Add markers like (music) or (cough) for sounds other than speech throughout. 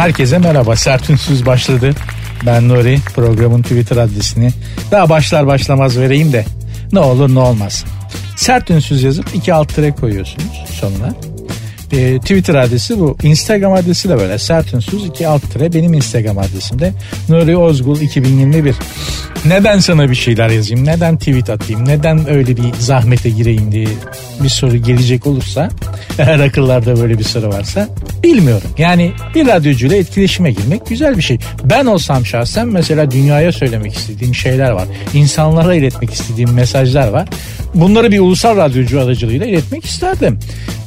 Herkese merhaba. Sert Ünsüz başladı. Ben Nuri. Programın Twitter adresini daha başlar başlamaz vereyim de ne olur ne olmaz. Sert Ünsüz yazıp iki alt tere koyuyorsunuz sonuna. E, Twitter adresi bu. Instagram adresi de böyle. Sert Ünsüz iki alt tere benim Instagram adresim de Nuri Ozgul 2021. Neden sana bir şeyler yazayım? Neden tweet atayım? Neden öyle bir zahmete gireyim diye bir soru gelecek olursa (laughs) eğer akıllarda böyle bir soru varsa bilmiyorum. Yani bir radyocuyla etkileşime girmek güzel bir şey. Ben olsam şahsen mesela dünyaya söylemek istediğim şeyler var. İnsanlara iletmek istediğim mesajlar var. Bunları bir ulusal radyocu aracılığıyla iletmek isterdim.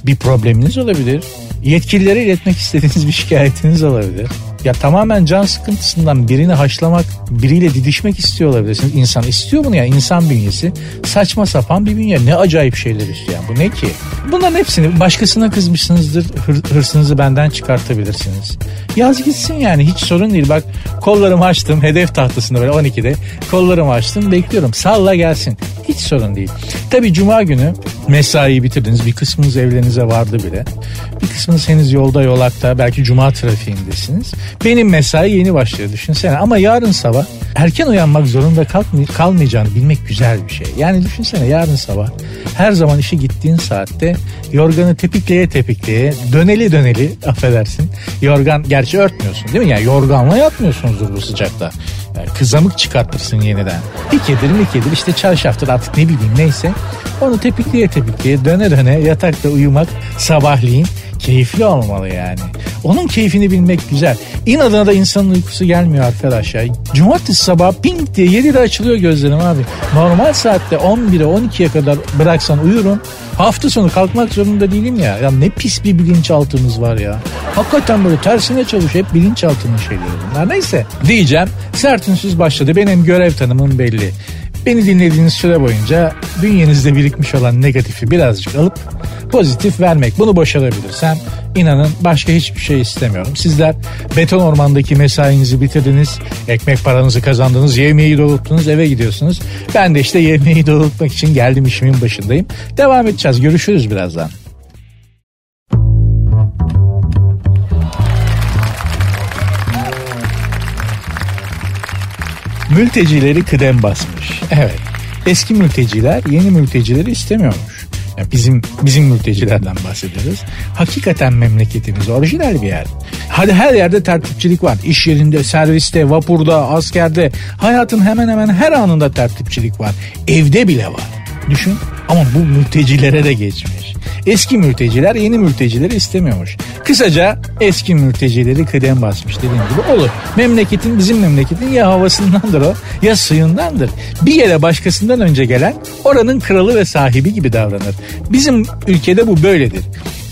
Bir probleminiz olabilir. Yetkililere iletmek istediğiniz bir şikayetiniz olabilir. Ya tamamen can sıkıntısından birini haşlamak, biriyle didişmek istiyor olabilirsiniz. İnsan istiyor bunu ya insan bünyesi. Saçma sapan bir bünye. Ne acayip şeyler istiyor. Yani bu ne ki? Bunların hepsini başkasına kızmışsınızdır. Hır, hırsınızı benden çıkartabilirsiniz. Yaz gitsin yani hiç sorun değil. Bak kollarımı açtım hedef tahtasında böyle 12'de. Kollarımı açtım bekliyorum. Salla gelsin. Hiç sorun değil. Tabi cuma günü mesaiyi bitirdiniz. Bir kısmınız evlerinize vardı bile. Bir kısmınız henüz yolda yolakta belki cuma trafiğindesiniz. Benim mesai yeni başlıyor düşünsene. Ama yarın sabah erken uyanmak zorunda kalkmay- kalmayacağını bilmek güzel bir şey. Yani düşünsene yarın sabah her zaman işe gittiğin saatte yorganı tepikleye tepikleye döneli döneli (laughs) affedersin. Yorgan gerçi örtmüyorsun değil mi? Yani yorganla yatmıyorsunuzdur bu sıcakta. Kızamık çıkartırsın yeniden. Bir kedir mi kedir işte çarşaftır artık ne bileyim neyse. Onu tepikleye tepikleye döne döne yatakta uyumak sabahleyin keyifli olmalı yani. Onun keyfini bilmek güzel. İnadına da insanın uykusu gelmiyor arkadaş ya. Cumartesi sabah ping diye 7'de açılıyor gözlerim abi. Normal saatte 11'e 12'ye kadar bıraksan uyurum. Hafta sonu kalkmak zorunda değilim ya. Ya ne pis bir bilinçaltımız var ya. Hakikaten böyle tersine çalışıyor. Hep bilinçaltının şeyleri bunlar. Neyse diyeceğim. Sertünsüz başladı. Benim görev tanımım belli. Beni dinlediğiniz süre boyunca bünyenizde birikmiş olan negatifi birazcık alıp pozitif vermek. Bunu başarabilirsem inanın başka hiçbir şey istemiyorum. Sizler beton ormandaki mesainizi bitirdiniz. Ekmek paranızı kazandınız. Yemeği doğrulttunuz eve gidiyorsunuz. Ben de işte yemeği doğrultmak için geldim işimin başındayım. Devam edeceğiz. Görüşürüz birazdan. Mültecileri kıdem basmış. Evet. Eski mülteciler yeni mültecileri istemiyormuş. Yani bizim bizim mültecilerden bahsediyoruz. Hakikaten memleketimiz orijinal bir yer. Hadi her yerde tertipçilik var. İş yerinde, serviste, vapurda, askerde, hayatın hemen hemen her anında tertipçilik var. Evde bile var. Düşün ama bu mültecilere de geçmiş. Eski mülteciler yeni mültecileri istemiyormuş. Kısaca eski mültecileri kıdem basmış dediğim gibi olur. Memleketin bizim memleketin ya havasındandır o ya suyundandır. Bir yere başkasından önce gelen oranın kralı ve sahibi gibi davranır. Bizim ülkede bu böyledir.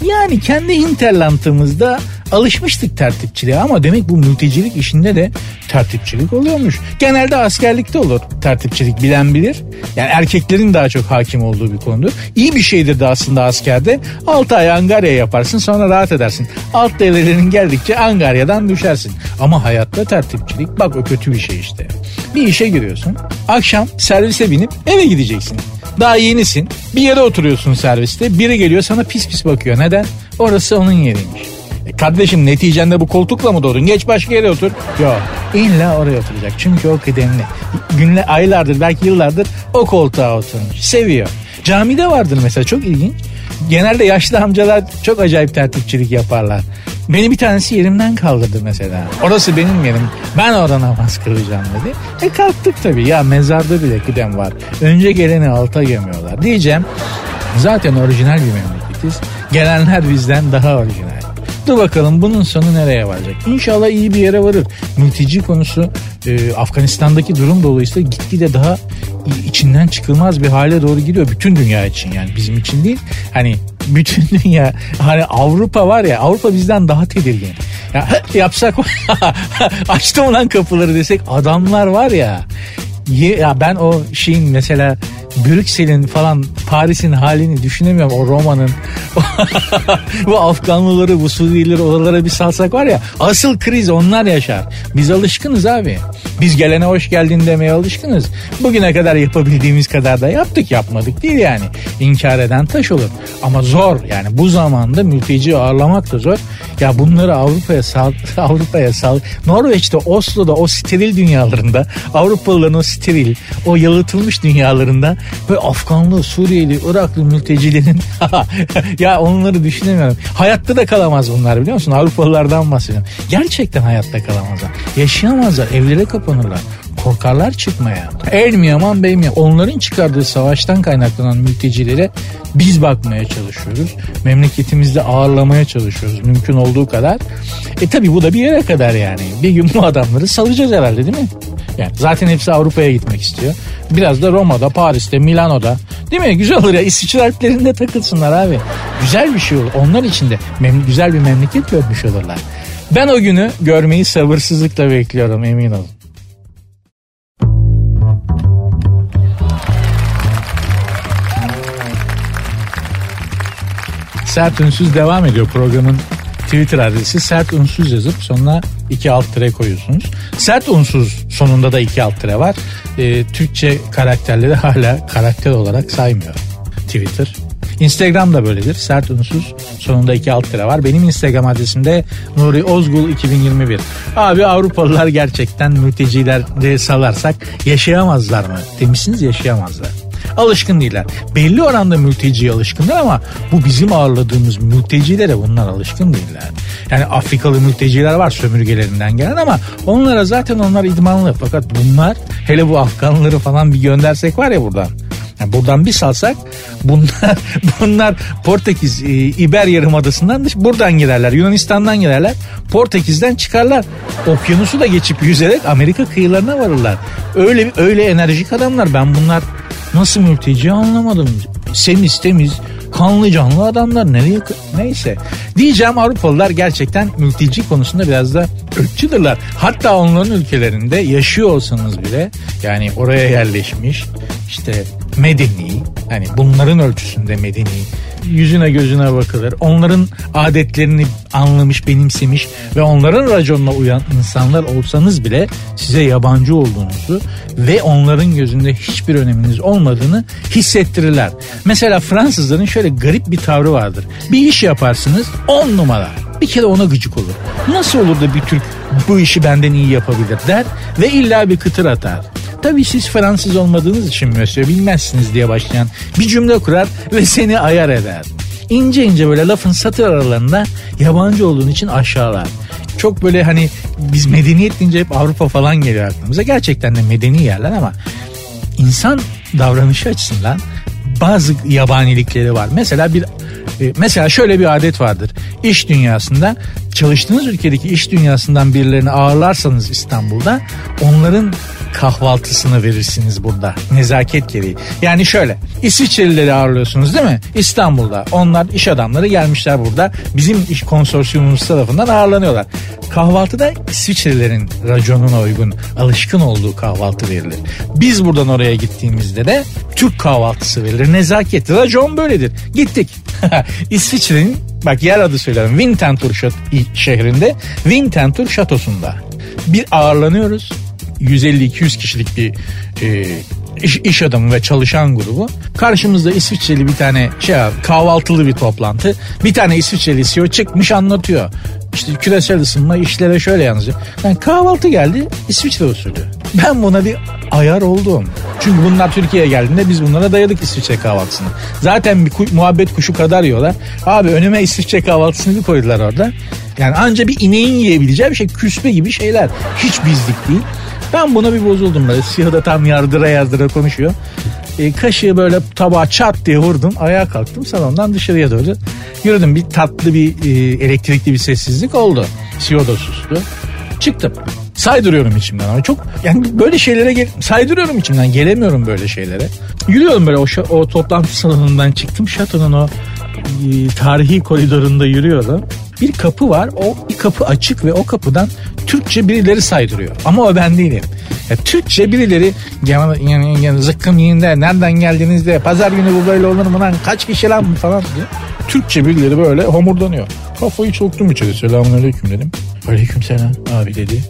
Yani kendi hinterlandımızda alışmıştık tertipçiliğe ama demek bu mültecilik işinde de tertipçilik oluyormuş. Genelde askerlikte olur tertipçilik bilen bilir. Yani erkeklerin daha çok hakim olduğu bir konudur. İyi bir şeydir de aslında askerde. 6 ay angarya yaparsın sonra rahat edersin. Alt devrelerin geldikçe angaryadan düşersin. Ama hayatta tertipçilik bak o kötü bir şey işte. Bir işe giriyorsun. Akşam servise binip eve gideceksin. Daha yenisin. Bir yere oturuyorsun serviste. Biri geliyor sana pis pis bakıyor. Neden? Orası onun yeriymiş. E kardeşim neticende bu koltukla mı doğdun? Geç başka yere otur. Yok. İlla oraya oturacak. Çünkü o kıdemli. Günle aylardır belki yıllardır o koltuğa oturmuş. Seviyor. Camide vardır mesela çok ilginç. Genelde yaşlı amcalar çok acayip tertipçilik yaparlar. Beni bir tanesi yerimden kaldırdı mesela. Orası benim yerim. Ben orada namaz kılacağım dedi. E kalktık tabii. Ya mezarda bile kıdem var. Önce geleni alta gömüyorlar. Diyeceğim zaten orijinal bir memleketiz. Gelenler bizden daha orijinal. Dur bakalım bunun sonu nereye varacak? İnşallah iyi bir yere varır. Mülteci konusu e, Afganistan'daki durum dolayısıyla gitgide daha içinden çıkılmaz bir hale doğru gidiyor. Bütün dünya için yani bizim için değil. Hani bütün (laughs) dünya hani Avrupa var ya Avrupa bizden daha tedirgin. Ya yapsak (laughs) açtım lan kapıları desek adamlar var ya ya ben o şeyin mesela Brüksel'in falan Paris'in halini düşünemiyorum o Roma'nın (laughs) bu Afganlıları bu Suriyelileri oralara bir salsak var ya asıl kriz onlar yaşar. Biz alışkınız abi. Biz gelene hoş geldin demeye alışkınız. Bugüne kadar yapabildiğimiz kadar da yaptık yapmadık değil yani. İnkar eden taş olur. Ama zor yani bu zamanda mülteci ağırlamak da zor. Ya bunları Avrupa'ya sal (laughs) Avrupa'ya sal. Norveç'te Oslo'da o steril dünyalarında Avrupalıların o steril o yalıtılmış dünyalarında ve Afganlı, Suriyeli, Iraklı mültecilerin (laughs) ya onları düşünemiyorum. Hayatta da kalamaz bunlar biliyor musun? Avrupalılardan bahsediyorum. Gerçekten hayatta kalamazlar. Yaşayamazlar. Evlere kapanırlar korkarlar çıkmaya. El mi yaman Onların çıkardığı savaştan kaynaklanan mültecilere biz bakmaya çalışıyoruz. Memleketimizde ağırlamaya çalışıyoruz mümkün olduğu kadar. E tabi bu da bir yere kadar yani. Bir gün bu adamları salacağız herhalde değil mi? Yani zaten hepsi Avrupa'ya gitmek istiyor. Biraz da Roma'da, Paris'te, Milano'da. Değil mi? Güzel olur ya. İsviçre Alplerinde takılsınlar abi. Güzel bir şey olur. Onlar için de mem- güzel bir memleket görmüş olurlar. Ben o günü görmeyi sabırsızlıkla bekliyorum emin olun. Sert Ünsüz devam ediyor programın Twitter adresi sert unsuz yazıp sonuna iki alt tire koyuyorsunuz. Sert unsuz sonunda da iki alt tire var. E, Türkçe karakterleri hala karakter olarak saymıyor Twitter. Instagram da böyledir. Sert unsuz sonunda iki alt tire var. Benim Instagram de Nuri Ozgul 2021. Abi Avrupalılar gerçekten mültecileri salarsak yaşayamazlar mı? Demişsiniz yaşayamazlar alışkın değiller. Belli oranda mülteciye alışkınlar ama bu bizim ağırladığımız mültecilere bunlar alışkın değiller. Yani Afrikalı mülteciler var sömürgelerinden gelen ama onlara zaten onlar idmanlı. Fakat bunlar hele bu Afganları falan bir göndersek var ya buradan. Yani buradan bir salsak bunlar (laughs) bunlar Portekiz e, İber Yarımadası'ndan buradan girerler. Yunanistan'dan girerler. Portekiz'den çıkarlar. Okyanusu da geçip yüzerek Amerika kıyılarına varırlar. Öyle öyle enerjik adamlar. Ben bunlar Nasıl mülteci anlamadım. Semiz temiz kanlı canlı adamlar nereye neyse. Diyeceğim Avrupalılar gerçekten mülteci konusunda biraz da ırkçıdırlar. Hatta onların ülkelerinde yaşıyor olsanız bile yani oraya yerleşmiş işte medeni hani bunların ölçüsünde medeni yüzüne gözüne bakılır. Onların adetlerini anlamış, benimsemiş ve onların raconuna uyan insanlar olsanız bile size yabancı olduğunuzu ve onların gözünde hiçbir öneminiz olmadığını hissettirirler. Mesela Fransızların şöyle garip bir tavrı vardır. Bir iş yaparsınız on numara. Bir kere ona gıcık olur. Nasıl olur da bir Türk bu işi benden iyi yapabilir der ve illa bir kıtır atar. Tabii siz Fransız olmadığınız için Mösyö bilmezsiniz diye başlayan bir cümle kurar ve seni ayar eder. İnce ince böyle lafın satır aralarında yabancı olduğun için aşağılar. Çok böyle hani biz medeniyet deyince hep Avrupa falan geliyor aklımıza. Gerçekten de medeni yerler ama insan davranışı açısından bazı yabanilikleri var. Mesela bir mesela şöyle bir adet vardır. İş dünyasında çalıştığınız ülkedeki iş dünyasından birilerini ağırlarsanız İstanbul'da onların kahvaltısını verirsiniz burada. Nezaket gereği. Yani şöyle İsviçrelileri ağırlıyorsunuz değil mi? İstanbul'da. Onlar iş adamları gelmişler burada. Bizim iş konsorsiyumumuz tarafından ağırlanıyorlar. Kahvaltıda İsviçrelilerin raconuna uygun, alışkın olduğu kahvaltı verilir. Biz buradan oraya gittiğimizde de Türk kahvaltısı verilir. Nezaket. Racon böyledir. Gittik. (laughs) İsviçre'nin bak yer adı söylerim. Winterthur şehrinde Winterthur şatosunda. Bir ağırlanıyoruz 150-200 kişilik bir e, iş, iş adamı ve çalışan grubu. Karşımızda İsviçreli bir tane şey kahvaltılı bir toplantı. Bir tane İsviçreli CEO çıkmış anlatıyor. İşte küresel ısınma işlere şöyle yansıyor. Yani kahvaltı geldi İsviçre usulü. Ben buna bir ayar oldum. Çünkü bunlar Türkiye'ye geldiğinde biz bunlara dayadık İsviçre kahvaltısını. Zaten bir ku- muhabbet kuşu kadar yiyorlar. Abi önüme İsviçre kahvaltısını bir koydular orada. Yani anca bir ineğin yiyebileceği bir şey küspe gibi şeyler. Hiç bizlik değil. Ben buna bir bozuldum böyle. Siyah da tam yardıra yardıra konuşuyor. E, kaşığı böyle tabağa çat diye vurdum. Ayağa kalktım salondan dışarıya doğru yürüdüm. Bir tatlı bir e, elektrikli bir sessizlik oldu. CEO da sustu. Çıktım. Saydırıyorum içimden ama çok yani böyle şeylere gel, saydırıyorum içimden gelemiyorum böyle şeylere. Yürüyorum böyle o, o toplantı salonundan çıktım şatonun o e, tarihi koridorunda yürüyorum bir kapı var. O bir kapı açık ve o kapıdan Türkçe birileri saydırıyor. Ama o ben değilim. Ya, Türkçe birileri yani, yani, yani zıkkım yiyinde nereden geldiniz de pazar günü bu böyle olur mu lan kaç kişi lan falan diye. Türkçe birileri böyle homurdanıyor. Kafayı soktum içeri selamun aleyküm dedim. Aleyküm selam abi dedi.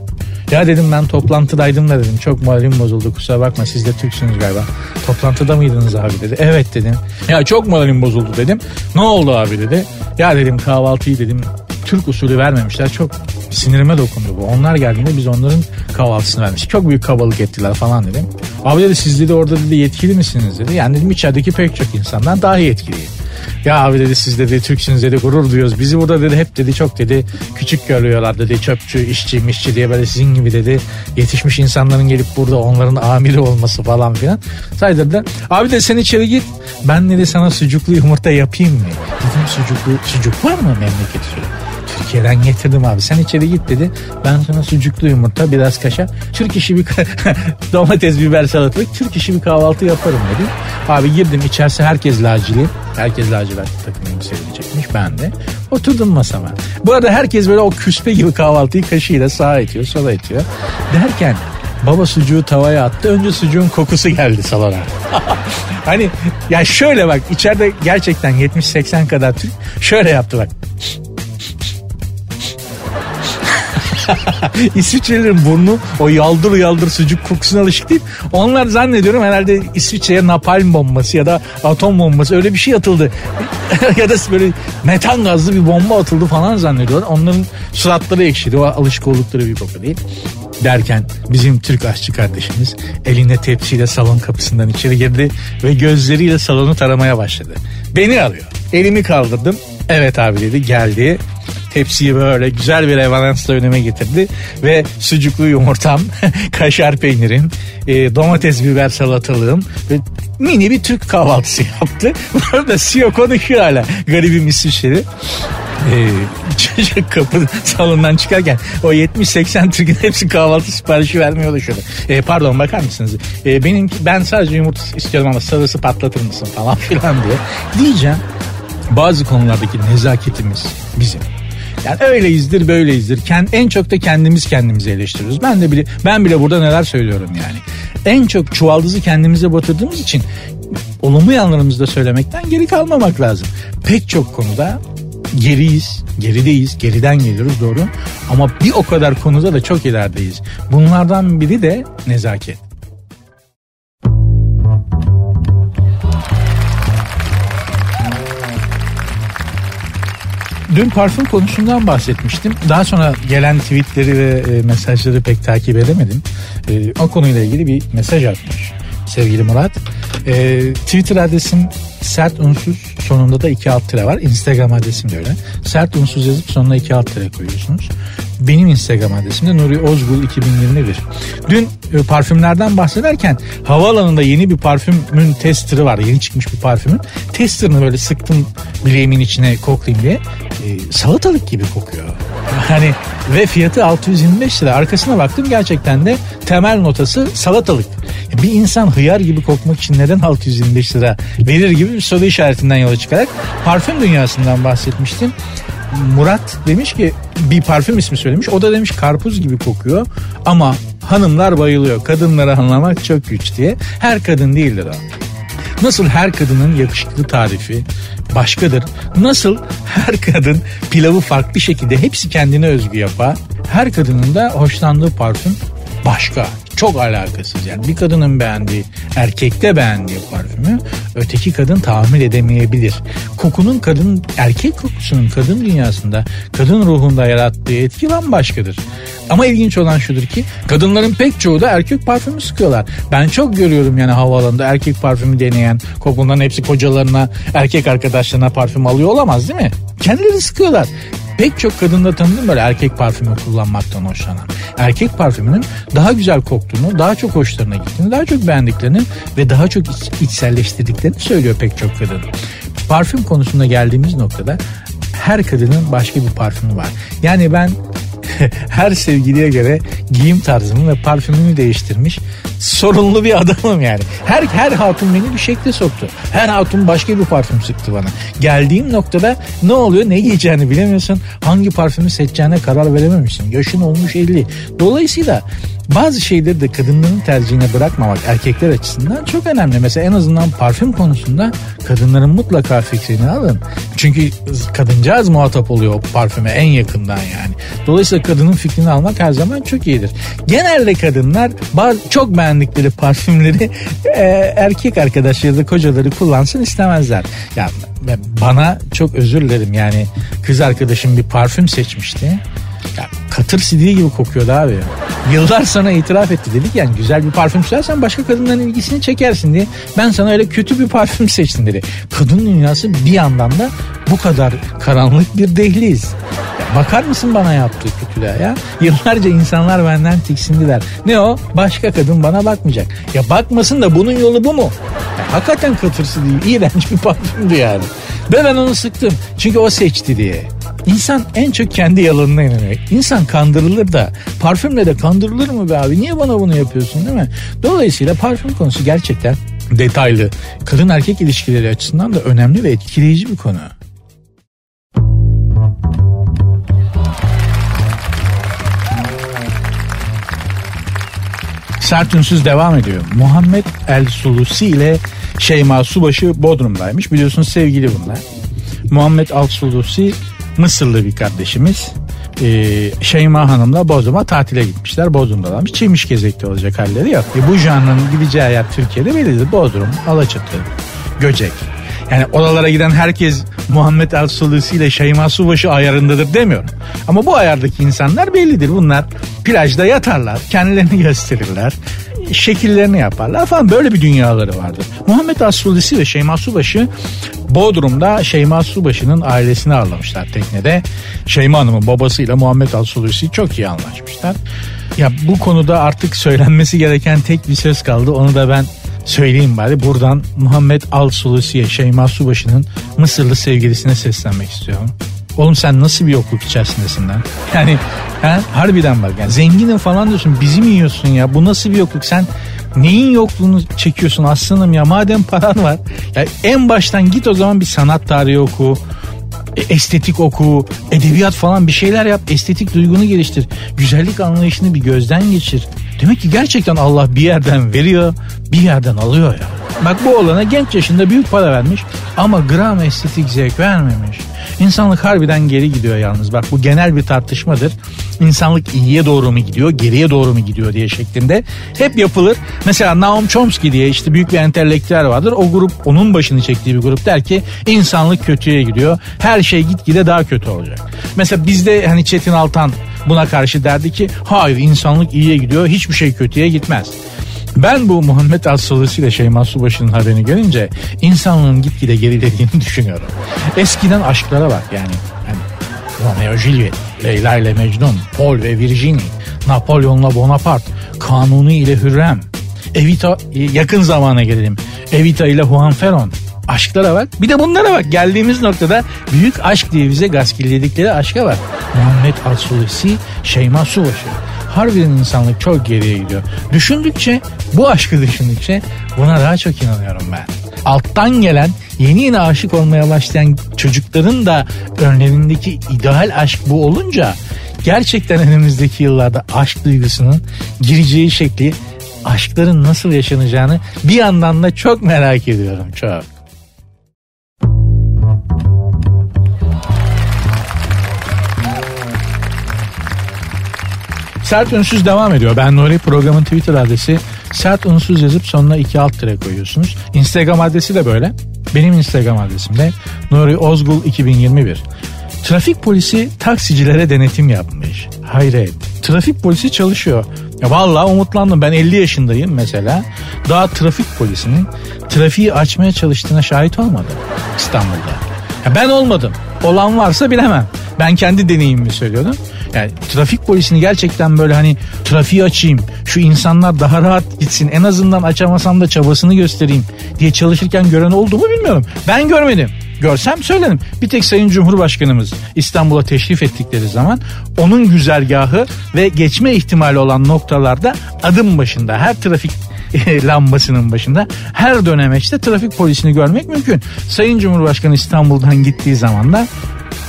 Ya dedim ben toplantıdaydım da dedim. Çok moralim bozuldu kusura bakma siz de Türksünüz galiba. Toplantıda mıydınız abi dedi. Evet dedim. Ya çok moralim bozuldu dedim. Ne oldu abi dedi. Ya dedim kahvaltıyı dedim Türk usulü vermemişler. Çok sinirime dokundu bu. Onlar geldiğinde biz onların kahvaltısını vermiştik. Çok büyük kabalık ettiler falan dedim. Abi dedi siz dedi orada dedi yetkili misiniz dedi. Yani dedim içerideki pek çok insandan daha yetkiliyim. Ya abi dedi siz dedi Türksünüz dedi gurur duyuyoruz. Bizi burada dedi hep dedi çok dedi küçük görüyorlar dedi çöpçü, işçi, mişçi diye böyle sizin gibi dedi yetişmiş insanların gelip burada onların amiri olması falan filan. Saydırdı. Abi de sen içeri git. Ben dedi sana sucuklu yumurta yapayım mı? Dedim sucuklu, sucuk var mı memleket Türkiye'den getirdim abi. Sen içeri git dedi. Ben sana sucuklu yumurta biraz kaşar. Türk işi bir (laughs) domates biber salatalık. Türk işi bir kahvaltı yaparım dedi. Abi girdim içerisi herkes lacili. Herkes lacivert takımını sevilecekmiş. Ben de. Oturdum masama. Bu arada herkes böyle o küspe gibi kahvaltıyı kaşığıyla sağa itiyor sola itiyor. Derken baba sucuğu tavaya attı. Önce sucuğun kokusu geldi salona. (laughs) hani ya şöyle bak içeride gerçekten 70-80 kadar Türk şöyle yaptı bak. (laughs) İsviçrelilerin burnu o yaldır yaldır sucuk kokusuna alışık değil. Onlar zannediyorum herhalde İsviçre'ye napalm bombası ya da atom bombası öyle bir şey atıldı. (laughs) ya da böyle metan gazlı bir bomba atıldı falan zannediyorlar. Onların suratları ekşidi. O alışık oldukları bir koku değil derken bizim Türk aşçı kardeşimiz elinde tepsiyle salon kapısından içeri girdi ve gözleriyle salonu taramaya başladı. Beni arıyor. Elimi kaldırdım. Evet abi dedi geldi tepsiyi böyle güzel bir revanansla önüme getirdi ve sucuklu yumurtam, (laughs) kaşar peynirim, e, domates biber salatalığım ve mini bir Türk kahvaltısı yaptı. (laughs) Bu arada CEO konuşuyor hala garibim İsviçreli ee, çocuk kapı salondan çıkarken o 70-80 Türk'ün hepsi kahvaltı siparişi vermiyordu şurada. Ee, pardon bakar mısınız? Ee, benim ben sadece yumurta istiyorum ama sarısı patlatır mısın falan filan diye. Diyeceğim bazı konulardaki nezaketimiz bizim. Yani öyleyizdir böyleyizdir. Kend, en çok da kendimiz kendimizi eleştiriyoruz. Ben de bile ben bile burada neler söylüyorum yani. En çok çuvaldızı kendimize batırdığımız için olumlu yanlarımızı da söylemekten geri kalmamak lazım. Pek çok konuda geriyiz, gerideyiz, geriden geliyoruz doğru. Ama bir o kadar konuda da çok ilerideyiz. Bunlardan biri de nezaket. Dün parfüm konusundan bahsetmiştim. Daha sonra gelen tweetleri ve e, mesajları pek takip edemedim. E, o konuyla ilgili bir mesaj atmış sevgili Murat. E, Twitter adresim sert unsuz sonunda da iki alt tire var. Instagram adresim de öyle. Sert unsuz yazıp sonuna iki alt tire koyuyorsunuz. Benim Instagram adresim de Nuri Ozgul 2021. Dün parfümlerden bahsederken havaalanında yeni bir parfümün testerı var. Yeni çıkmış bir parfümün. Testerını böyle sıktım bileğimin içine koklayayım diye. E, salatalık gibi kokuyor. Hani ve fiyatı 625 lira. Arkasına baktım gerçekten de temel notası salatalık. Bir insan hıyar gibi kokmak için neden 625 lira verir gibi bir soru işaretinden yola çıkarak parfüm dünyasından bahsetmiştim. Murat demiş ki bir parfüm ismi söylemiş. O da demiş karpuz gibi kokuyor ama hanımlar bayılıyor. Kadınları anlamak çok güç diye. Her kadın değildir o. Nasıl her kadının yakışıklı tarifi başkadır. Nasıl her kadın pilavı farklı şekilde hepsi kendine özgü yapar. Her kadının da hoşlandığı parfüm başka çok alakasız yani bir kadının beğendiği erkekte beğendiği parfümü öteki kadın tahammül edemeyebilir. Kokunun kadın erkek kokusunun kadın dünyasında kadın ruhunda yarattığı etki bambaşkadır. Ama ilginç olan şudur ki kadınların pek çoğu da erkek parfümü sıkıyorlar. Ben çok görüyorum yani havaalanında erkek parfümü deneyen kokundan hepsi kocalarına erkek arkadaşlarına parfüm alıyor olamaz değil mi? Kendileri sıkıyorlar pek çok kadında tanıdım böyle erkek parfümü kullanmaktan hoşlanan. Erkek parfümünün daha güzel koktuğunu, daha çok hoşlarına gittiğini, daha çok beğendiklerini ve daha çok iç, içselleştirdiklerini söylüyor pek çok kadın. Parfüm konusunda geldiğimiz noktada her kadının başka bir parfümü var. Yani ben (laughs) her sevgiliye göre giyim tarzımı ve parfümümü değiştirmiş sorunlu bir adamım yani. Her her hatun beni bir şekle soktu. Her hatun başka bir parfüm sıktı bana. Geldiğim noktada ne oluyor ne giyeceğini bilemiyorsun. Hangi parfümü seçeceğine karar verememişsin. Yaşın olmuş 50. Dolayısıyla bazı şeyleri de kadınların tercihine bırakmamak erkekler açısından çok önemli. Mesela en azından parfüm konusunda kadınların mutlaka fikrini alın. Çünkü kadıncağız muhatap oluyor parfüme en yakından yani. Dolayısıyla kadının fikrini almak her zaman çok iyidir. Genelde kadınlar bazı, çok beğendikleri parfümleri (laughs) e, erkek arkadaşları da kocaları kullansın istemezler. Yani bana çok özür dilerim yani kız arkadaşım bir parfüm seçmişti. Ya katır sidiği gibi kokuyordu abi. Yıllar sonra itiraf etti dedik yani güzel bir parfüm sürersen başka kadınların ilgisini çekersin diye. Ben sana öyle kötü bir parfüm seçtim dedi. Kadın dünyası bir yandan da bu kadar karanlık bir dehliz. Bakar mısın bana yaptığı kötülüğe ya? Yıllarca insanlar benden tiksindiler. Ne o? Başka kadın bana bakmayacak. Ya bakmasın da bunun yolu bu mu? Ya hakikaten katırsı değil. İğrenç bir parfümdü yani. Ve ben onu sıktım. Çünkü o seçti diye. İnsan en çok kendi yalanına inanıyor. İnsan kandırılır da parfümle de kandırılır mı be abi? Niye bana bunu yapıyorsun değil mi? Dolayısıyla parfüm konusu gerçekten detaylı. Kadın erkek ilişkileri açısından da önemli ve etkileyici bir konu. Sert Ünsüz devam ediyor. Muhammed El Sulusi ile Şeyma Subaşı Bodrum'daymış. Biliyorsunuz sevgili bunlar. Muhammed El Sulusi Mısırlı bir kardeşimiz. Ee, Şeyma Hanım'la Bodrum'a tatile gitmişler. Bodrum'dalarmış. Çemiş gezekte olacak halleri yok. E, bu janrın gideceği yer Türkiye'de bellidir. Bodrum, Alaçatı, Göcek. Yani oralara giden herkes Muhammed El Sulusi ile Şeyma Subaşı ayarındadır demiyorum. Ama bu ayardaki insanlar bellidir. Bunlar plajda yatarlar, kendilerini (laughs) gösterirler şekillerini yaparlar falan böyle bir dünyaları vardır. Muhammed Asulisi ve Şeyma Subaşı Bodrum'da Şeyma Subaşı'nın ailesini ağırlamışlar teknede. Şeyma Hanım'ın babasıyla Muhammed Asulisi çok iyi anlaşmışlar. Ya bu konuda artık söylenmesi gereken tek bir söz kaldı. Onu da ben söyleyeyim bari. Buradan Muhammed Al Sulusi'ye Şeyma Subaşı'nın Mısırlı sevgilisine seslenmek istiyorum. Oğlum sen nasıl bir yokluk içerisindesin lan? Yani ha, harbiden bak yani zenginim falan diyorsun bizi mi yiyorsun ya? Bu nasıl bir yokluk? Sen neyin yokluğunu çekiyorsun aslanım ya? Madem paran var ya en baştan git o zaman bir sanat tarihi oku e, estetik oku, edebiyat falan bir şeyler yap, estetik duygunu geliştir. Güzellik anlayışını bir gözden geçir. Demek ki gerçekten Allah bir yerden veriyor, bir yerden alıyor ya. Bak bu olana genç yaşında büyük para vermiş ama gram estetik zevk vermemiş. İnsanlık harbiden geri gidiyor yalnız. Bak bu genel bir tartışmadır. İnsanlık iyiye doğru mu gidiyor, geriye doğru mu gidiyor diye şeklinde hep yapılır. Mesela Naum Chomsky diye işte büyük bir entelektüel vardır. O grup onun başını çektiği bir grup der ki insanlık kötüye gidiyor. Her şey gitgide daha kötü olacak. Mesela bizde hani Çetin Altan buna karşı derdi ki hayır insanlık iyiye gidiyor hiçbir şey kötüye gitmez. Ben bu Muhammed Aslısı ile Şeyma Subaşı'nın haberini görünce insanlığın gitgide gerilediğini (laughs) düşünüyorum. Eskiden aşklara bak yani. yani Romeo Juliet, Leyla ile Mecnun, Paul ve Virginie, Napolyon'la Bonaparte, Kanuni ile Hürrem, Evita yakın zamana gelelim. Evita ile Juan Ferron. Aşklara bak. Bir de bunlara bak. Geldiğimiz noktada büyük aşk diye bize gaskilledikleri aşka bak. Muhammed Asulusi, Şeyma Subaşı harbiden insanlık çok geriye gidiyor. Düşündükçe bu aşkı düşündükçe buna daha çok inanıyorum ben. Alttan gelen yeni yeni aşık olmaya başlayan çocukların da önlerindeki ideal aşk bu olunca gerçekten önümüzdeki yıllarda aşk duygusunun gireceği şekli aşkların nasıl yaşanacağını bir yandan da çok merak ediyorum çok. Sert Ünsüz devam ediyor. Ben Nuri programın Twitter adresi Sert Ünsüz yazıp sonuna iki alt tire koyuyorsunuz. Instagram adresi de böyle. Benim Instagram adresim de Nuri Ozgul 2021. Trafik polisi taksicilere denetim yapmış. Hayret. Trafik polisi çalışıyor. Ya vallahi umutlandım. Ben 50 yaşındayım mesela. Daha trafik polisinin trafiği açmaya çalıştığına şahit olmadım İstanbul'da. Ya ben olmadım. Olan varsa bilemem. Ben kendi deneyimimi söylüyordum. Yani trafik polisini gerçekten böyle hani trafiği açayım, şu insanlar daha rahat gitsin, en azından açamasam da çabasını göstereyim diye çalışırken gören oldu mu bilmiyorum. Ben görmedim. Görsem söylerim. Bir tek Sayın Cumhurbaşkanımız İstanbul'a teşrif ettikleri zaman onun güzergahı ve geçme ihtimali olan noktalarda adım başında her trafik (laughs) lambasının başında her dönemeçte trafik polisini görmek mümkün. Sayın Cumhurbaşkanı İstanbul'dan gittiği zaman da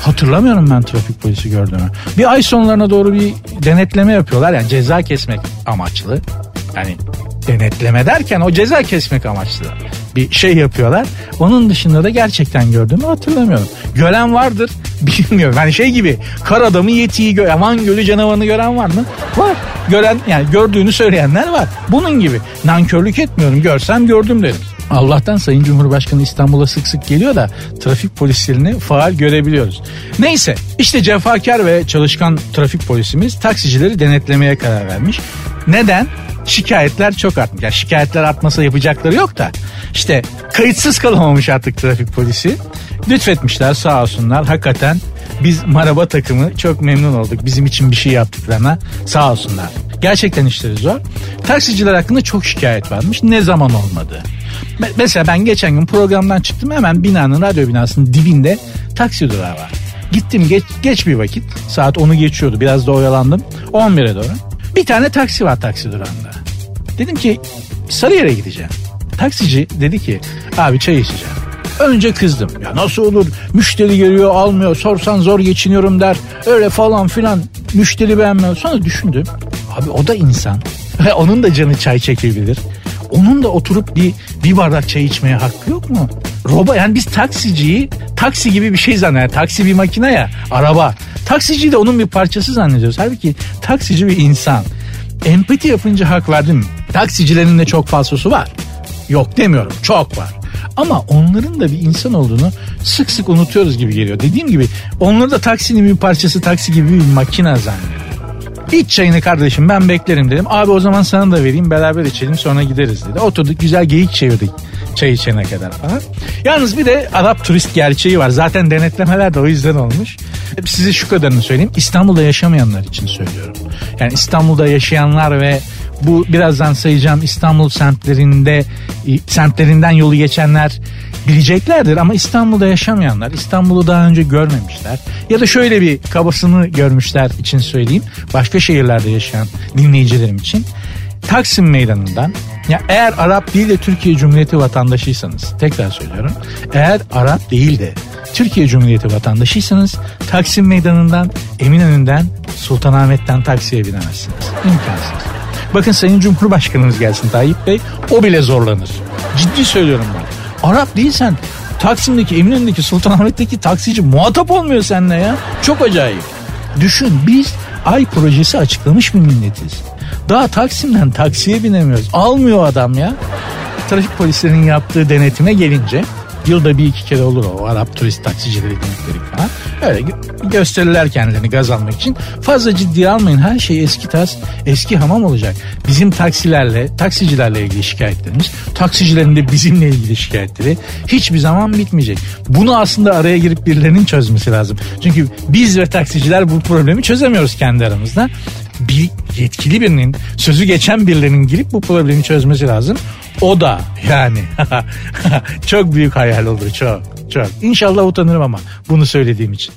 Hatırlamıyorum ben trafik polisi gördüğümü. Bir ay sonlarına doğru bir denetleme yapıyorlar. Yani ceza kesmek amaçlı. Yani denetleme derken o ceza kesmek amaçlı bir şey yapıyorlar. Onun dışında da gerçekten gördüğümü hatırlamıyorum. Gören vardır (laughs) bilmiyorum. Yani şey gibi kar adamı yetiyi gö Aman Gölü canavarını gören var mı? Var. Gören yani gördüğünü söyleyenler var. Bunun gibi. Nankörlük etmiyorum. Görsem gördüm derim. Allah'tan Sayın Cumhurbaşkanı İstanbul'a sık sık geliyor da trafik polislerini faal görebiliyoruz. Neyse işte cefakar ve çalışkan trafik polisimiz taksicileri denetlemeye karar vermiş. Neden? Şikayetler çok artmış. Yani şikayetler artmasa yapacakları yok da işte kayıtsız kalamamış artık trafik polisi. Lütfetmişler sağ olsunlar. Hakikaten biz maraba takımı çok memnun olduk. Bizim için bir şey yaptıklarına sağ olsunlar. Gerçekten işleri zor. Taksiciler hakkında çok şikayet varmış. Ne zaman olmadı? Mesela ben geçen gün programdan çıktım hemen binanın radyo binasının dibinde taksi durağı var. Gittim geç, geç bir vakit saat 10'u geçiyordu biraz da oyalandım 11'e doğru. Bir tane taksi var taksi durağında. Dedim ki Sarıyer'e gideceğim. Taksici dedi ki abi çay içeceğim. Önce kızdım. Ya nasıl olur müşteri geliyor almıyor sorsan zor geçiniyorum der. Öyle falan filan müşteri beğenmiyor. Sonra düşündüm. Abi o da insan. (laughs) Onun da canı çay çekebilir. Onun da oturup bir, bir bardak çay içmeye hakkı yok mu? Roba yani biz taksiciyi taksi gibi bir şey zannediyoruz. Taksi bir makine ya araba. Taksiciyi de onun bir parçası zannediyoruz. Halbuki taksici bir insan. Empati yapınca hak verdim. Taksicilerin de çok fazlası var. Yok demiyorum çok var. Ama onların da bir insan olduğunu sık sık unutuyoruz gibi geliyor. Dediğim gibi onları da taksinin bir parçası taksi gibi bir makine zannediyor. İç çayını kardeşim ben beklerim dedim. Abi o zaman sana da vereyim beraber içelim sonra gideriz dedi. Oturduk güzel geyik çevirdik çay içene kadar falan. Yalnız bir de Arap turist gerçeği var. Zaten denetlemeler de o yüzden olmuş. Size şu kadarını söyleyeyim. İstanbul'da yaşamayanlar için söylüyorum. Yani İstanbul'da yaşayanlar ve bu birazdan sayacağım İstanbul semtlerinde semtlerinden yolu geçenler bileceklerdir ama İstanbul'da yaşamayanlar İstanbul'u daha önce görmemişler ya da şöyle bir kabasını görmüşler için söyleyeyim başka şehirlerde yaşayan dinleyicilerim için Taksim Meydanı'ndan ya eğer Arap değil de Türkiye Cumhuriyeti vatandaşıysanız tekrar söylüyorum eğer Arap değil de Türkiye Cumhuriyeti vatandaşıysanız Taksim Meydanı'ndan Eminönü'nden Sultanahmet'ten taksiye binemezsiniz. İmkansız. Bakın Sayın Cumhurbaşkanımız gelsin Tayyip Bey o bile zorlanır. Ciddi söylüyorum ben. Arap değilsen Taksim'deki Eminönü'ndeki Sultanahmet'teki taksici muhatap olmuyor seninle ya. Çok acayip. Düşün biz ay projesi açıklamış bir milletiz. Daha Taksim'den taksiye binemiyoruz. Almıyor adam ya. Trafik polislerinin yaptığı denetime gelince Yılda bir iki kere olur o Arap turist taksicileri denetleri falan. Öyle gösterirler kendilerini gaz almak için. Fazla ciddiye almayın. Her şey eski tas, eski hamam olacak. Bizim taksilerle, taksicilerle ilgili şikayetlerimiz, taksicilerin de bizimle ilgili şikayetleri hiçbir zaman bitmeyecek. Bunu aslında araya girip birilerinin çözmesi lazım. Çünkü biz ve taksiciler bu problemi çözemiyoruz kendi aramızda bir yetkili birinin sözü geçen birilerinin girip bu problemi çözmesi lazım. O da yani (laughs) çok büyük hayal olur çok çok. İnşallah utanırım ama bunu söylediğim için.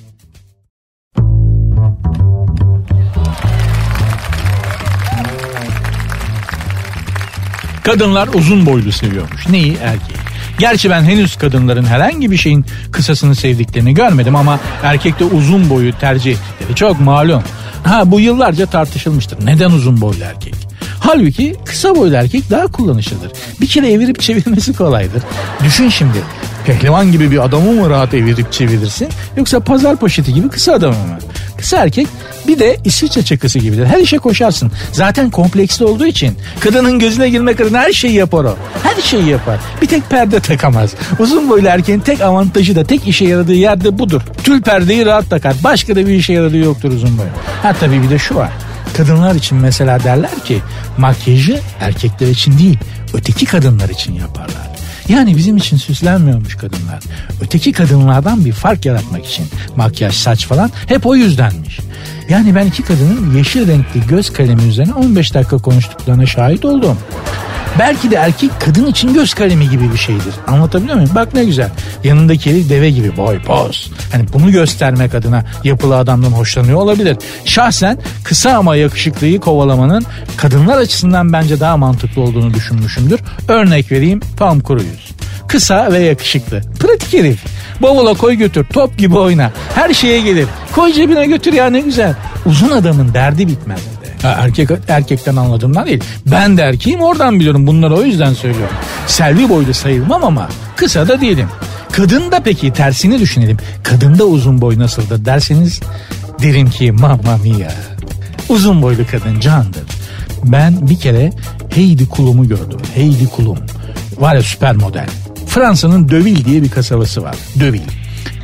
Kadınlar uzun boylu seviyormuş. Neyi? Erkeği. Gerçi ben henüz kadınların herhangi bir şeyin kısasını sevdiklerini görmedim ama erkekte uzun boyu tercih ettikleri çok malum. Ha bu yıllarca tartışılmıştır. Neden uzun boylu erkek? Halbuki kısa boylu erkek daha kullanışlıdır. Bir kere evirip çevirmesi kolaydır. Düşün şimdi pehlivan gibi bir adamı mı rahat evirip çevirirsin yoksa pazar poşeti gibi kısa adamı mı? Kısa erkek bir de İsviçre çakısı gibidir. Her işe koşarsın. Zaten kompleksli olduğu için kadının gözüne girmek adına her şeyi yapar o. Her şeyi yapar. Bir tek perde takamaz. Uzun boylu erkeğin tek avantajı da tek işe yaradığı yerde budur. Tül perdeyi rahat takar. Başka da bir işe yaradığı yoktur uzun boylu. Ha tabii bir de şu var. Kadınlar için mesela derler ki makyajı erkekler için değil öteki kadınlar için yaparlar. Yani bizim için süslenmiyormuş kadınlar. Öteki kadınlardan bir fark yaratmak için makyaj, saç falan hep o yüzdenmiş. Yani ben iki kadının yeşil renkli göz kalemi üzerine 15 dakika konuştuklarına şahit oldum. Belki de erkek kadın için göz kalemi gibi bir şeydir. Anlatabiliyor muyum? Bak ne güzel. Yanındaki eli deve gibi boy poz. Hani bunu göstermek adına yapılı adamdan hoşlanıyor olabilir. Şahsen kısa ama yakışıklıyı kovalamanın kadınlar açısından bence daha mantıklı olduğunu düşünmüşümdür. Örnek vereyim Tom Cruise. Kısa ve yakışıklı. Pratik herif. Bavula koy götür. Top gibi oyna. Her şeye gelir. Koy cebine götür ya ne güzel. Uzun adamın derdi bitmez. Ha, erkek erkekten anladığımdan değil. Ben de erkeğim oradan biliyorum. Bunları o yüzden söylüyorum. Selvi boylu sayılmam ama kısa da değilim. Kadın da peki tersini düşünelim. Kadın da uzun boy nasıldır derseniz derim ki mamma mia. Uzun boylu kadın candır. Ben bir kere Heidi Klum'u gördüm. Heidi Klum. Var ya süper model. Fransa'nın Dövil diye bir kasabası var. Dövil.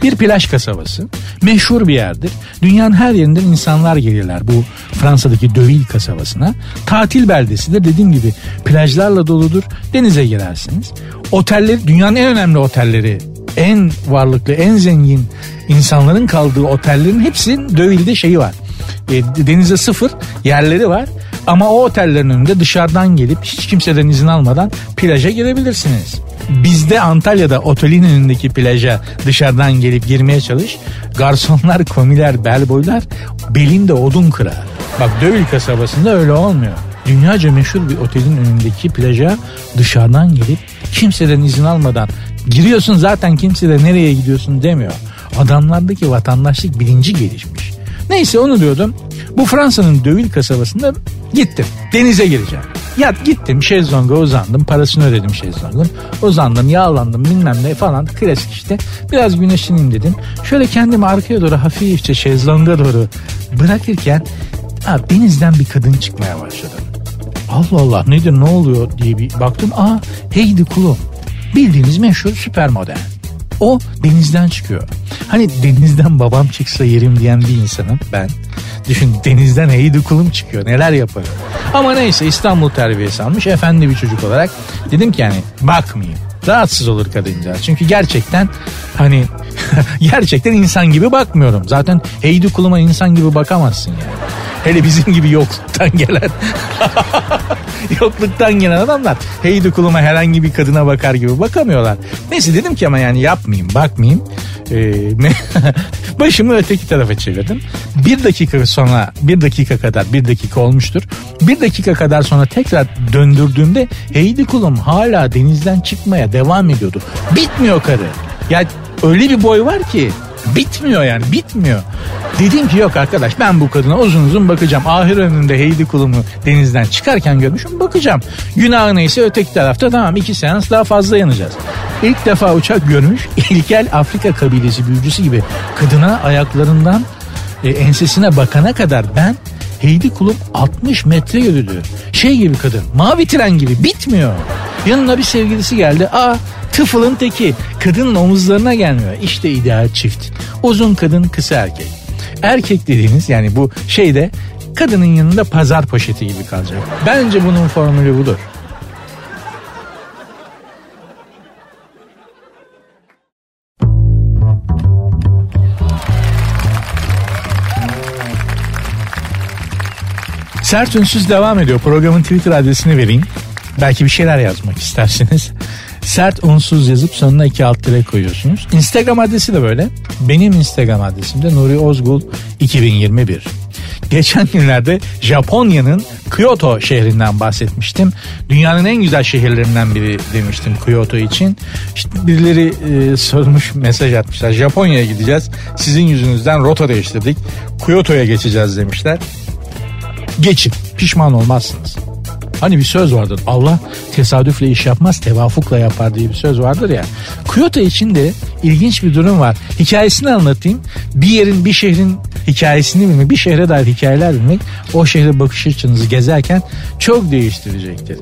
Bir plaj kasabası. Meşhur bir yerdir. Dünyanın her yerinden insanlar gelirler bu Fransa'daki Dövil kasabasına. Tatil beldesidir. Dediğim gibi plajlarla doludur. Denize girersiniz. Otelleri dünyanın en önemli otelleri en varlıklı, en zengin insanların kaldığı otellerin hepsinin Dövil'de şeyi var. E, denize sıfır yerleri var. Ama o otellerin önünde dışarıdan gelip hiç kimseden izin almadan plaja girebilirsiniz. Bizde Antalya'da otelin önündeki plaja dışarıdan gelip girmeye çalış. Garsonlar, komiler, bellboylar belinde odun kırar. Bak Dövül kasabasında öyle olmuyor. Dünyaca meşhur bir otelin önündeki plaja dışarıdan gelip kimseden izin almadan giriyorsun zaten kimse de nereye gidiyorsun demiyor. Adamlardaki vatandaşlık bilinci gelişmiş. Neyse onu diyordum. Bu Fransa'nın Dövil kasabasında gittim. Denize gireceğim. Yat gittim şezlonga uzandım. Parasını ödedim şezlongun. Uzandım yağlandım bilmem ne falan. Klasik işte. Biraz güneşleneyim dedim. Şöyle kendimi arkaya doğru hafifçe şezlonga doğru bırakırken ha, denizden bir kadın çıkmaya başladı. Allah Allah nedir ne oluyor diye bir baktım. Aa Heidi Klum. Bildiğiniz meşhur süper model. O denizden çıkıyor. Hani denizden babam çıksa yerim diyen bir insanım ben. Düşün denizden Heidi Klum çıkıyor neler yaparım. Ama neyse İstanbul terbiyesi almış efendi bir çocuk olarak. Dedim ki yani bakmayayım. Rahatsız olur kadıncağız. Çünkü gerçekten hani (laughs) gerçekten insan gibi bakmıyorum. Zaten Heidi Klum'a insan gibi bakamazsın yani. Hele bizim gibi yokluktan gelen (laughs) (laughs) yokluktan gelen adamlar Heidi Klum'a herhangi bir kadına bakar gibi bakamıyorlar. Neyse dedim ki ama yani yapmayayım bakmayayım. Ee, (laughs) başımı öteki tarafa çevirdim. Bir dakika sonra bir dakika kadar bir dakika olmuştur. Bir dakika kadar sonra tekrar döndürdüğümde Heidi Klum hala denizden çıkmaya devam ediyordu. Bitmiyor karı. Ya öyle bir boy var ki bitmiyor yani bitmiyor. Dedim ki yok arkadaş ben bu kadına uzun uzun bakacağım. Ahir önünde Heidi Klum'u denizden çıkarken görmüşüm bakacağım. Günah neyse öteki tarafta tamam iki seans daha fazla yanacağız. İlk defa uçak görmüş (laughs) ilkel Afrika kabilesi büyücüsü gibi kadına ayaklarından e, ensesine bakana kadar ben Heidi Klum 60 metre yürüdü. Şey gibi kadın mavi tren gibi bitmiyor. Yanına bir sevgilisi geldi. Aa tıfılın teki kadının omuzlarına gelmiyor. İşte ideal çift. Uzun kadın kısa erkek. Erkek dediğiniz yani bu şeyde kadının yanında pazar poşeti gibi kalacak. Bence bunun formülü budur. Sert Ünsüz devam ediyor. Programın Twitter adresini vereyim. Belki bir şeyler yazmak istersiniz. Sert unsuz yazıp sonuna iki alt tire koyuyorsunuz. Instagram adresi de böyle. Benim Instagram adresim de Nuri Ozgul 2021. Geçen günlerde Japonya'nın Kyoto şehrinden bahsetmiştim. Dünyanın en güzel şehirlerinden biri demiştim Kyoto için. İşte birileri e, sormuş mesaj atmışlar. Japonya'ya gideceğiz. Sizin yüzünüzden rota değiştirdik. Kyoto'ya geçeceğiz demişler. Geçin pişman olmazsınız. Hani bir söz vardır Allah tesadüfle iş yapmaz tevafukla yapar diye bir söz vardır ya. Kyoto için de ilginç bir durum var. Hikayesini anlatayım. Bir yerin bir şehrin hikayesini bilmek, bir şehre dair hikayeler bilmek o şehre bakış açınızı gezerken çok değiştirecektir.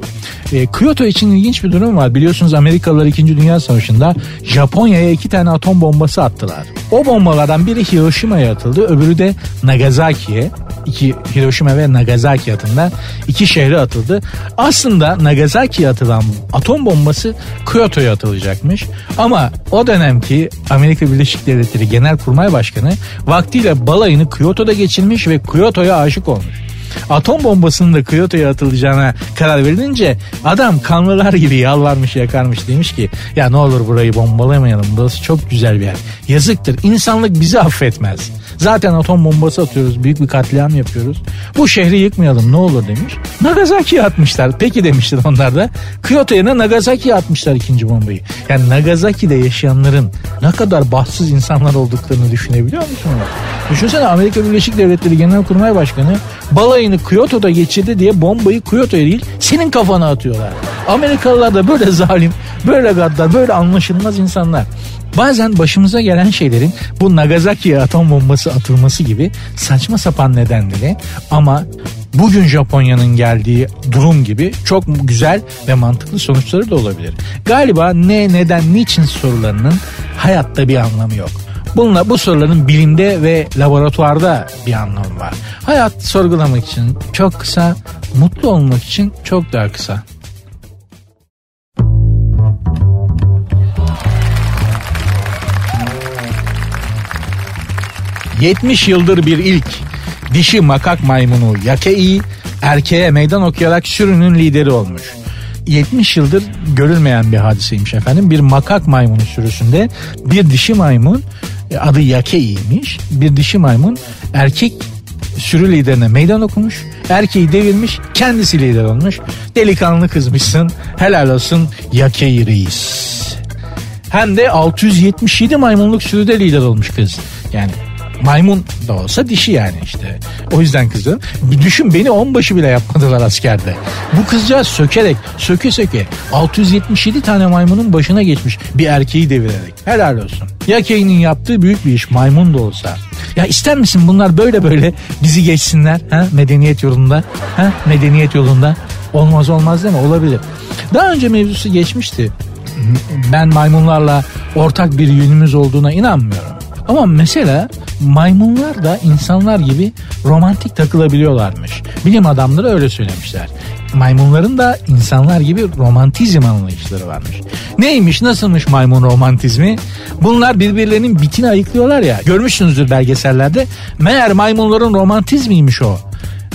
E, Kyoto için ilginç bir durum var. Biliyorsunuz Amerikalılar 2. Dünya Savaşı'nda Japonya'ya iki tane atom bombası attılar. O bombalardan biri Hiroşima'ya atıldı, öbürü de Nagasaki'ye. İki Hiroşima ve Nagasaki adında iki şehre atıldı. Aslında Nagasaki'ye atılan atom bombası Kyoto'ya atılacakmış. Ama o dönemki Amerika Birleşik Devletleri Genelkurmay Başkanı vaktiyle balayını Kyoto'da geçirmiş ve Kyoto'ya aşık olmuş atom bombasının da Kyoto'ya atılacağına karar verilince adam kanlılar gibi yalvarmış yakarmış demiş ki ya ne olur burayı bombalamayalım burası çok güzel bir yer. Yazıktır insanlık bizi affetmez. Zaten atom bombası atıyoruz büyük bir katliam yapıyoruz. Bu şehri yıkmayalım ne olur demiş. Nagasaki'ye atmışlar. Peki demişler onlar da. Kyoto yerine Nagasaki'ye atmışlar ikinci bombayı. Yani Nagasaki'de yaşayanların ne kadar bahtsız insanlar olduklarını düşünebiliyor musun? Düşünsene Amerika Birleşik Devletleri Genelkurmay Başkanı balayını Kyoto'da geçirdi diye bombayı Kyoto'ya değil senin kafana atıyorlar. Amerikalılar da böyle zalim, böyle gaddar, böyle anlaşılmaz insanlar. Bazen başımıza gelen şeylerin bu Nagasaki'ye atom bombası atılması gibi saçma sapan nedenleri ama bugün Japonya'nın geldiği durum gibi çok güzel ve mantıklı sonuçları da olabilir. Galiba ne, neden, niçin sorularının hayatta bir anlamı yok. Bununla bu soruların bilimde ve laboratuvarda bir anlamı var. Hayat sorgulamak için çok kısa, mutlu olmak için çok daha kısa. 70 yıldır bir ilk dişi makak maymunu Yakei erkeğe meydan okuyarak sürünün lideri olmuş. 70 yıldır görülmeyen bir hadiseymiş efendim. Bir makak maymunu sürüsünde bir dişi maymun e, adı Yakei'ymiş. Bir dişi maymun erkek sürü liderine meydan okumuş. Erkeği devirmiş kendisi lider olmuş. Delikanlı kızmışsın helal olsun Yakei reis. Hem de 677 maymunluk sürüde lider olmuş kız. Yani maymun da olsa dişi yani işte. O yüzden kızım. Bir düşün beni onbaşı bile yapmadılar askerde. Bu kızcağız sökerek söke söke 677 tane maymunun başına geçmiş bir erkeği devirerek. Helal olsun. Ya Kane'in yaptığı büyük bir iş maymun da olsa. Ya ister misin bunlar böyle böyle bizi geçsinler ha medeniyet yolunda ha medeniyet yolunda olmaz olmaz değil mi olabilir. Daha önce mevzusu geçmişti. Ben maymunlarla ortak bir yönümüz olduğuna inanmıyorum. Ama mesela maymunlar da insanlar gibi romantik takılabiliyorlarmış. Bilim adamları öyle söylemişler. Maymunların da insanlar gibi romantizm anlayışları varmış. Neymiş nasılmış maymun romantizmi? Bunlar birbirlerinin bitini ayıklıyorlar ya. Görmüşsünüzdür belgesellerde. Meğer maymunların romantizmiymiş o.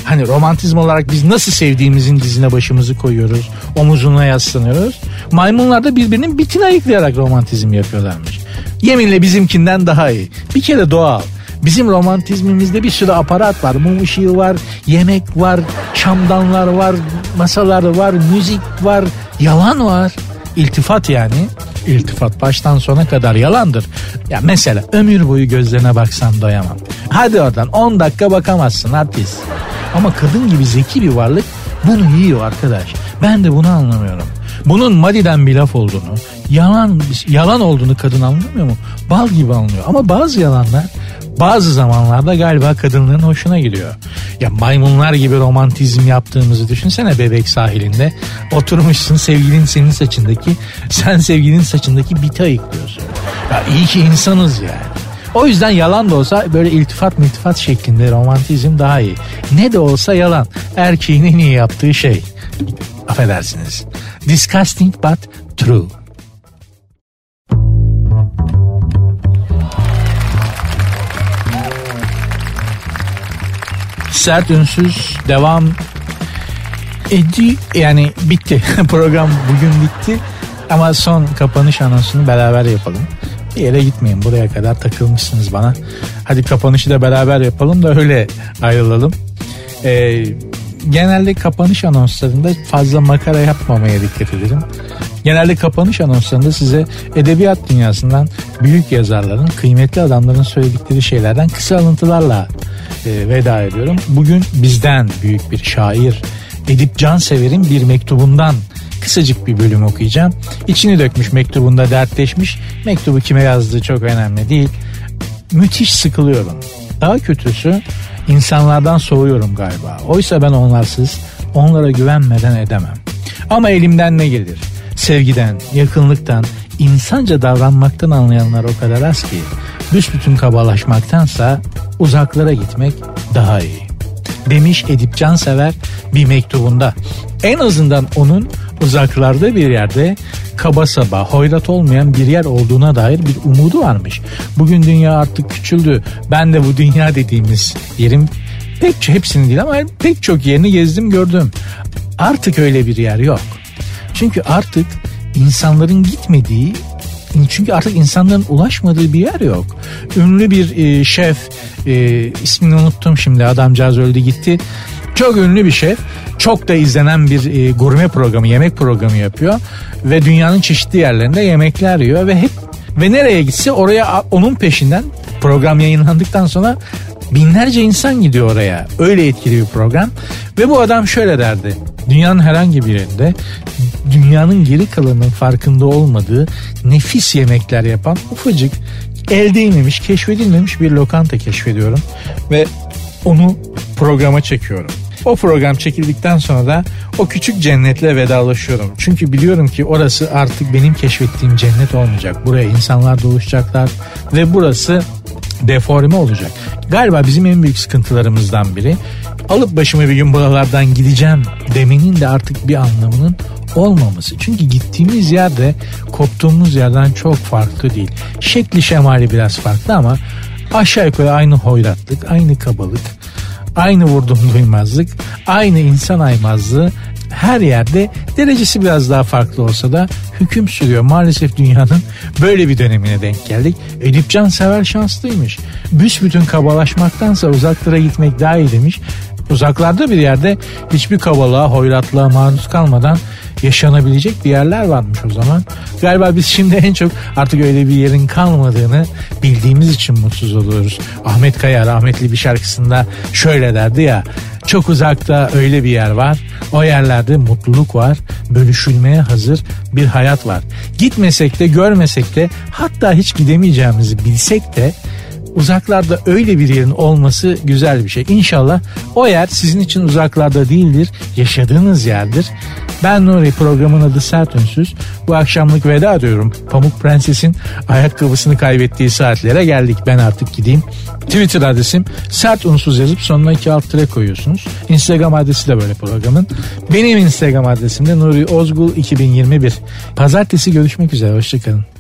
Hani romantizm olarak biz nasıl sevdiğimizin dizine başımızı koyuyoruz, omuzuna yaslanıyoruz. Maymunlar da birbirinin bitini ayıklayarak romantizm yapıyorlarmış. Yeminle bizimkinden daha iyi. Bir kere doğal. Bizim romantizmimizde bir sürü aparat var. Mum ışığı var, yemek var, şamdanlar var, masalar var, müzik var, yalan var. İltifat yani. İltifat baştan sona kadar yalandır. Ya mesela ömür boyu gözlerine baksan doyamam. Hadi oradan 10 dakika bakamazsın artist. Ama kadın gibi zeki bir varlık bunu yiyor arkadaş. Ben de bunu anlamıyorum. Bunun madiden bir laf olduğunu, yalan yalan olduğunu kadın anlamıyor mu? Bal gibi anlıyor. Ama bazı yalanlar bazı zamanlarda galiba kadınların hoşuna gidiyor. Ya maymunlar gibi romantizm yaptığımızı düşünsene bebek sahilinde. Oturmuşsun sevgilin senin saçındaki, sen sevgilinin saçındaki biti ayıklıyorsun. Ya iyi ki insanız yani. O yüzden yalan da olsa böyle iltifat miltifat şeklinde romantizm daha iyi. Ne de olsa yalan. Erkeğin en iyi yaptığı şey. Affedersiniz. Disgusting but true. Sert ünsüz devam edi yani bitti (laughs) program bugün bitti ama son kapanış anonsunu beraber yapalım. Bir yere gitmeyin buraya kadar takılmışsınız bana. Hadi kapanışı da beraber yapalım da öyle ayrılalım. Ee, genelde kapanış anonslarında fazla makara yapmamaya dikkat ederim. Genelde kapanış anonslarında size edebiyat dünyasından büyük yazarların, kıymetli adamların söyledikleri şeylerden kısa alıntılarla e, veda ediyorum. Bugün bizden büyük bir şair Edip Cansever'in bir mektubundan kısacık bir bölüm okuyacağım. İçini dökmüş mektubunda dertleşmiş. Mektubu kime yazdığı çok önemli değil. Müthiş sıkılıyorum. Daha kötüsü insanlardan soğuyorum galiba. Oysa ben onlarsız onlara güvenmeden edemem. Ama elimden ne gelir? Sevgiden, yakınlıktan, insanca davranmaktan anlayanlar o kadar az ki büsbütün kabalaşmaktansa uzaklara gitmek daha iyi. Demiş Edip Cansever bir mektubunda. En azından onun uzaklarda bir yerde kaba saba, hoyrat olmayan bir yer olduğuna dair bir umudu varmış. Bugün dünya artık küçüldü. Ben de bu dünya dediğimiz yerin pek hepsini değil ama pek çok yerini gezdim gördüm. Artık öyle bir yer yok. Çünkü artık insanların gitmediği çünkü artık insanların ulaşmadığı bir yer yok. Ünlü bir e, şef e, ismini unuttum şimdi adamcağız öldü gitti. Çok ünlü bir şef. Çok da izlenen bir e, gurme programı, yemek programı yapıyor. Ve dünyanın çeşitli yerlerinde yemekler yiyor ve hep Ve nereye gitse oraya onun peşinden program yayınlandıktan sonra binlerce insan gidiyor oraya. Öyle etkili bir program. Ve bu adam şöyle derdi. Dünyanın herhangi bir yerinde dünyanın geri kalanının farkında olmadığı nefis yemekler yapan ufacık el değmemiş, keşfedilmemiş bir lokanta keşfediyorum. Ve onu programa çekiyorum. O program çekildikten sonra da o küçük cennetle vedalaşıyorum. Çünkü biliyorum ki orası artık benim keşfettiğim cennet olmayacak. Buraya insanlar doluşacaklar ve burası deforme olacak. Galiba bizim en büyük sıkıntılarımızdan biri alıp başımı bir gün buralardan gideceğim demenin de artık bir anlamının olmaması. Çünkü gittiğimiz yerde koptuğumuz yerden çok farklı değil. Şekli şemali biraz farklı ama aşağı yukarı aynı hoyratlık, aynı kabalık, aynı vurdum duymazlık, aynı insan aymazlığı her yerde derecesi biraz daha farklı olsa da hüküm sürüyor. Maalesef dünyanın böyle bir dönemine denk geldik. Edip Cansever şanslıymış. Büsbütün kabalaşmaktansa uzaklara gitmek daha iyi demiş. Uzaklarda bir yerde hiçbir kabalığa, hoyratlığa maruz kalmadan yaşanabilecek bir yerler varmış o zaman. Galiba biz şimdi en çok artık öyle bir yerin kalmadığını bildiğimiz için mutsuz oluyoruz. Ahmet Kaya rahmetli bir şarkısında şöyle derdi ya çok uzakta öyle bir yer var. O yerlerde mutluluk var. Bölüşülmeye hazır bir hayat var. Gitmesek de görmesek de hatta hiç gidemeyeceğimizi bilsek de uzaklarda öyle bir yerin olması güzel bir şey. İnşallah o yer sizin için uzaklarda değildir, yaşadığınız yerdir. Ben Nuri programın adı Sert Ünsüz. Bu akşamlık veda ediyorum. Pamuk Prenses'in ayakkabısını kaybettiği saatlere geldik. Ben artık gideyim. Twitter adresim sert unsuz yazıp sonuna iki alt tire koyuyorsunuz. Instagram adresi de böyle programın. Benim Instagram adresim de Nuri Ozgul 2021. Pazartesi görüşmek üzere. Hoşçakalın.